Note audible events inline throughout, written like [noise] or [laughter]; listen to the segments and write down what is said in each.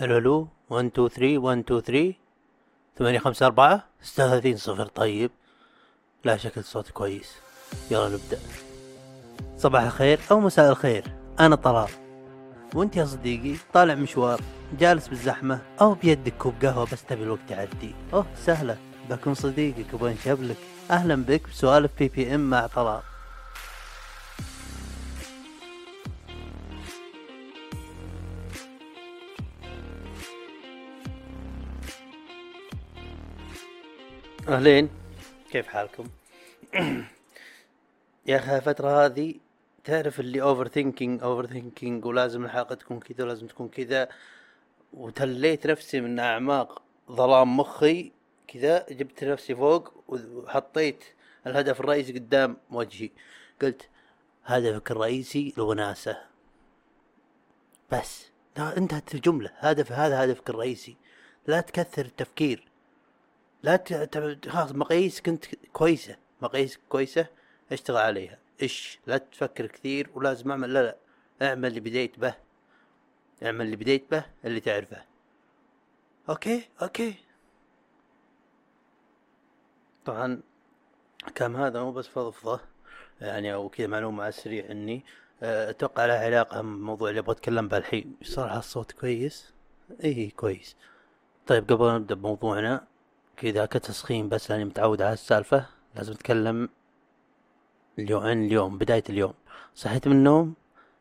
ألو ألو 1 2 3 1 2 3 8 5 4 36 صفر. طيب. لا شكل صوت كويس. يلا نبدأ. صباح الخير أو مساء الخير. أنا طلال. وأنت يا صديقي طالع مشوار جالس بالزحمة أو بيدك كوب قهوة بس تبي الوقت يعدي. أوه سهلة. بكون صديقك وبنشبلك أهلا بك بسوالف PPM مع طلال. أهلين. كيف حالكم؟ [clears throat] يا أخي الفترة هذه تعرف اللي overthinking overthinking ولازم الحلقة تكون كذا ولازم تكون كذا. وتليت نفسي من أعماق ظلام مخي كذا. جبت نفسي فوق وحطيت الهدف الرئيسي قدام وجهي. قلت هدفك الرئيسي الوناسة بس. انتهت الجملة. هدف هذا هدفك الرئيسي. لا تكثر التفكير. لا ت... خلاص مقاييس كنت كويسة. مقاييس كويسة اشتغل عليها. إيش؟ لا تفكر كثير ولازم اعمل لا لا. اعمل اللي بديت به. اعمل اللي بديت به اللي تعرفه. okay okay. طبعا كم هذا مو بس فضفضة يعني أو كذا معلومة على السريع اني أتوقع لها علاقة بالموضوع اللي أبغى أتكلم به الحين. صراحة الصوت كويس. إيه كويس. طيب قبل نبدأ بموضوعنا كذا كتسخين بس لأني متعود على السالفة. لازم أتكلم اليوم عن اليوم بداية اليوم. صحيت من النوم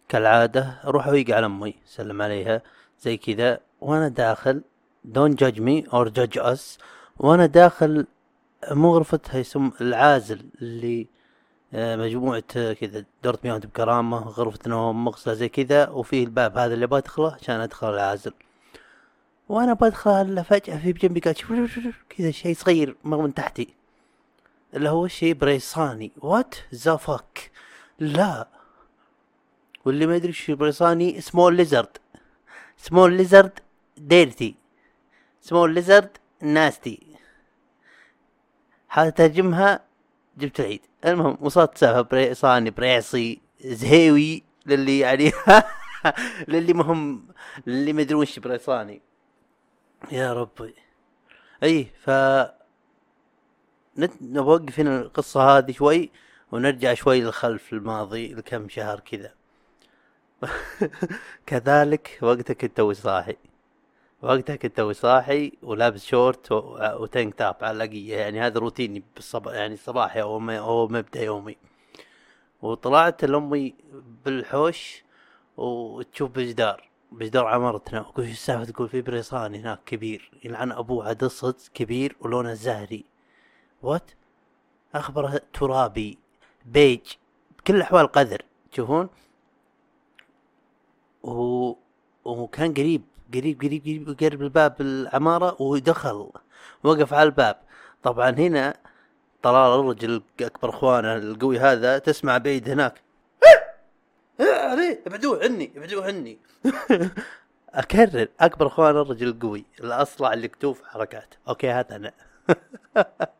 كالعادة أروح أويق على أمي سلم عليها زي كذا. وأنا داخل don't judge me or judge us. وأنا داخل مو غرفتها يسم العازل اللي آه، مجموعة كذا دورة مياه بكرامة غرفة نوم مغسلة زي كذا. وفيه الباب هذا اللي بدخله عشان أدخل العازل. وأنا بدخل فجأة في بجنبي قاعد كذا شيء صغير من تحتي. اللي هو شيء بريصاني what the fuck لا. واللي ما يدري شو بريصاني small lizard small lizard dirty small lizard nasty حترجمها جبت العيد. المهم وصلت سالفة بريصاني بريصي زهيوي للي يعني [laughs] للي مهم للي ما يدرون بريصاني يا ربي. إي ف نوقف هنا القصة هذه شوي ونرجع شوي للخلف الماضي لكم شهر كذا. [laughs] كذلك وقتها كنت توي صاحي؟ وقتها كنت توي صاحي؟ ولابس شورت و tank top على يعني هذا روتيني بالصباح يعني صباحي أو أو مبدأ يومي. وطلعت لأمي بالحوش وتشوف بجدار بجدار عمارتنا وكل شو السالفة تقول في بريصان هناك كبير يلعن أبوه عاد كبير ولونه زهري. وات أخبره ترابي بيج بكل الاحوال قذر تشوفون؟ و... وكان قريب قريب قريب قريب قرب الباب العمارة ودخل وقف على الباب. طبعا هنا طلال الرجل اكبر إخوانه القوي هذا تسمع بعيد هناك. عليه ابعدوه عني ابعدوه عني. [laughs] أكرر أكبر أخوان الرجل القوي الأصلع اللي كتوف حركات أوكي هذا أنا. [laughs]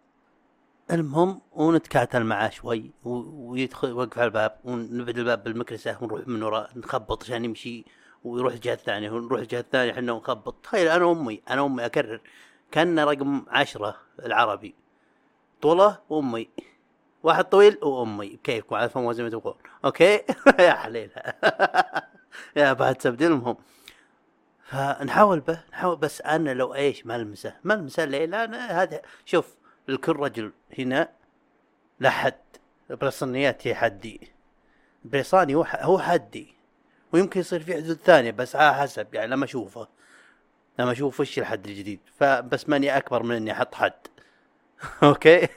المهم ونتكاتل معاه شوي ويدخل يوقف على الباب ونبعد الباب بالمكنسة ونروح من وراء نخبط عشان يمشي ويروح الجهة الثانية ونروح الجهة الثانية إحنا ونخبط. تخيل أنا وأمي أنا وأمي أكرر. كان رقم عشرة العربي. طولة وأمي. واحد طويل وأمي. بكيفكم على فم زي ما تقول أوكي؟ [laughs] يا حليلة. [laughs] يا بعد تبديل المهم فنحاول به نحاول بس أنا لو إيش ملمسه ملمسه ليلى أنا هذا شوف لكل رجل. هنا لا حد. هي حدي. بريصاني هو حدي. ويمكن يصير في حدود ثانية بس على حسب. يعني لما أشوفه. لما أشوف وش الحد الجديد. فبس ماني أكبر من إني أحط حد. [laughs] أوكي؟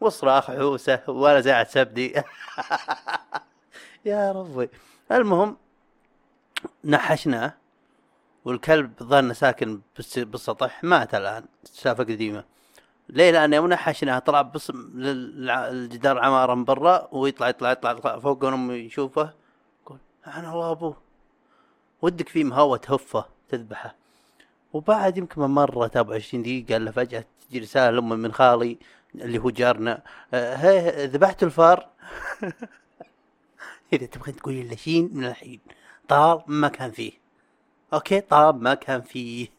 وصراخ حوسة ولا زعت سبدي. [laughs] يا ربي. المهم نحشناه والكلب ظن ساكن بالسطح مات الآن سالفه قديمة. ليه؟ لأن يوم نحشناه طلع بس الجدار العماره من برا ويطلع يطلع يطلع, يطلع فوق أمي يشوفه يقول أنا الله أبوه. ودك فيه مهوة هفه تذبحه. وبعد يمكن مرة 24 دقيقة قال له فجأة تجي رسالة لأمي من خالي اللي هو جارنا آه، هي ذبحت الفار. [laughs] إذا تبغى تقولي اللشين من الحين طار ما كان فيه. أوكي طاب ما كان فيه. [laughs]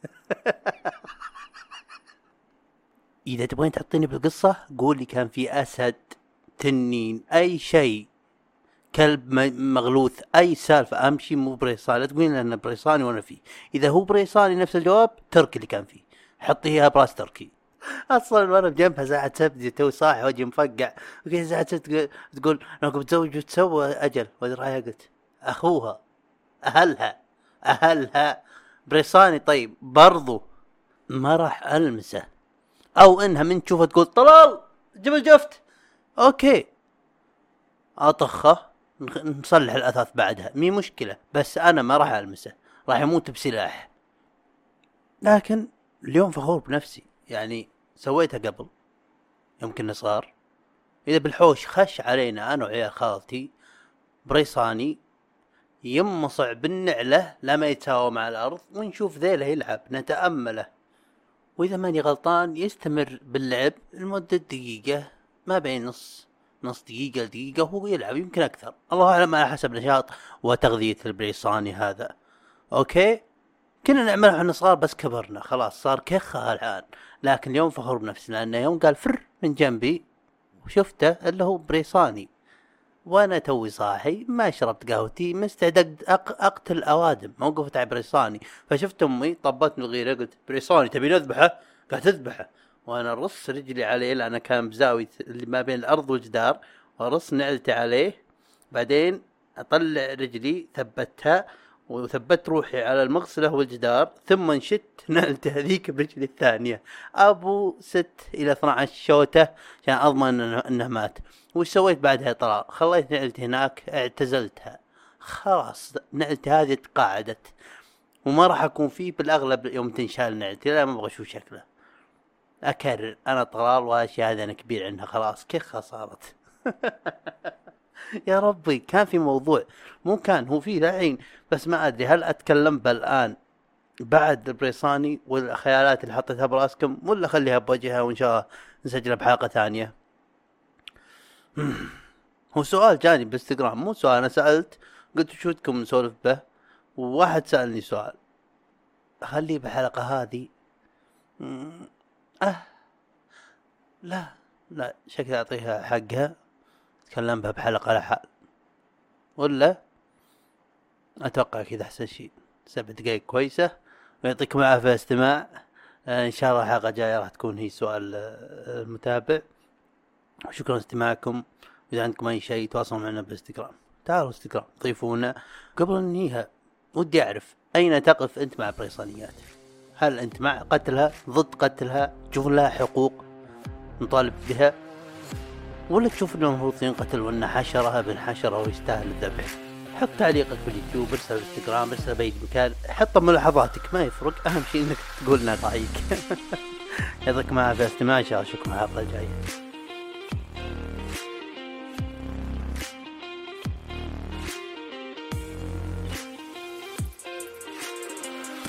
إذا تبغين تحطيني بالقصة قولي كان في أسد تنين أي شيء. كلب مغلوث. أي سالفة. أمشي مو بريصاني. لا تقولين انه بريصاني وأنا فيه. إذا هو بريصاني نفس الجواب تركي اللي كان فيه. حطيها براس تركي. أصلا وأنا بجنبها ساعة سبت تو صاحي وجهي مفقع. وكذا ساعة سبت تقول أنا بتزوج وتسوى أجل. وادري قلت أخوها أهلها أهلها. بريصاني. طيب برضو ما راح ألمسه. أو إنها من تشوفه تقول طلال جبل جفت. okay. أطخه. نصلح الأثاث بعدها مي مشكلة بس أنا ما راح ألمسه راح يموت بسلاح. لكن اليوم فخور بنفسي يعني سويتها قبل يوم كنا صغار. إذا بالحوش خش علينا أنا وعيال خالتي بريصاني يمصع بالنعلة لما يتساوى مع الأرض ونشوف ذيله يلعب نتأمله. وإذا ماني غلطان يستمر باللعب لمدة دقيقة ما بين نص. نص دقيقة لدقيقة وهو يلعب يمكن أكثر. الله أعلم على حسب نشاط وتغذية البريصاني هذا. أوكي؟ كنا نعملها إحنا صغار بس كبرنا خلاص صار كخة الآن. لكن اليوم فخور بنفسي لأنه يوم قال فر من جنبي وشفته اللي هو بريصاني. وأنا توي صاحي ما شربت قهوتي مستعد أق... أقتل أوادم موقفت على بريصاني. فشفت أمي طبتني الغيرة قلت بريصاني تبي نذبحه؟ قاعد تذبحه وأنا رص رجلي عليه لأنه كان بزاويه اللي ما بين الأرض والجدار ورص نعلتي عليه. بعدين أطلع رجلي ثبتها وثبت روحي على المغسلة والجدار ثم انشت [laughs] نقلت هذيك برجلي الثانية. أبو ست إلى 12 شوتة عشان أضمن انه مات. وش سويت بعدها؟ طلال خليت نعلتي هناك اعتزلتها. خلاص نعلتي هذه تقاعدت. وما راح أكون فيه بالأغلب يوم تنشال نعلتي لا ما أبغى أشوف شكله. أكرر أنا طلال هذه أنا كبير عنها خلاص كيف صارت؟ [laughs] يا ربي كان في موضوع مو كان هو في الحين بس ما أدري هل أتكلم بالآن بعد البريصاني والخيالات اللي حطيتها براسكم ولا خليها بوجهها وإن شاء الله نسجلها بحلقة ثانية؟ [clears throat] هو سؤال جاني بالانستغرام مو سؤال أنا سألت قلت شو ودكم نسولف به؟ وواحد سألني سؤال خليه بحلقة هذه. أه. لا لا شكلي أعطيها حقها. أتكلم بها بحلقة لحال ولا؟ أتوقع كذا أحسن شيء. سبع دقائق كويسة. ويعطيكم العافية استماع. آه، إن شاء الله الحلقة الجاية راح تكون هي سؤال آه، المتابع. شكرا لاستماعكم. اذا عندكم أي شيء تواصلوا معنا بالإنستغرام. تعالوا إنستغرام ضيفونا. قبل ننهيها ودي أعرف أين تقف أنت مع البريطانيات هل أنت مع قتلها ضد قتلها؟ تشوف لها حقوق نطالب بها؟ ولا تشوف انه المفروض ينقتل وانه حشره ابن حشرة ويستاهل الذبح حط تعليقك باليوتيوب ارسل بالانستغرام ارسل بأي مكان. حط ملاحظاتك ما يفرق. أهم شيء إنك تقول لنا رأيك. [laughs] يعطيكم العافية. استماع اشوفكم الحلقة الجايه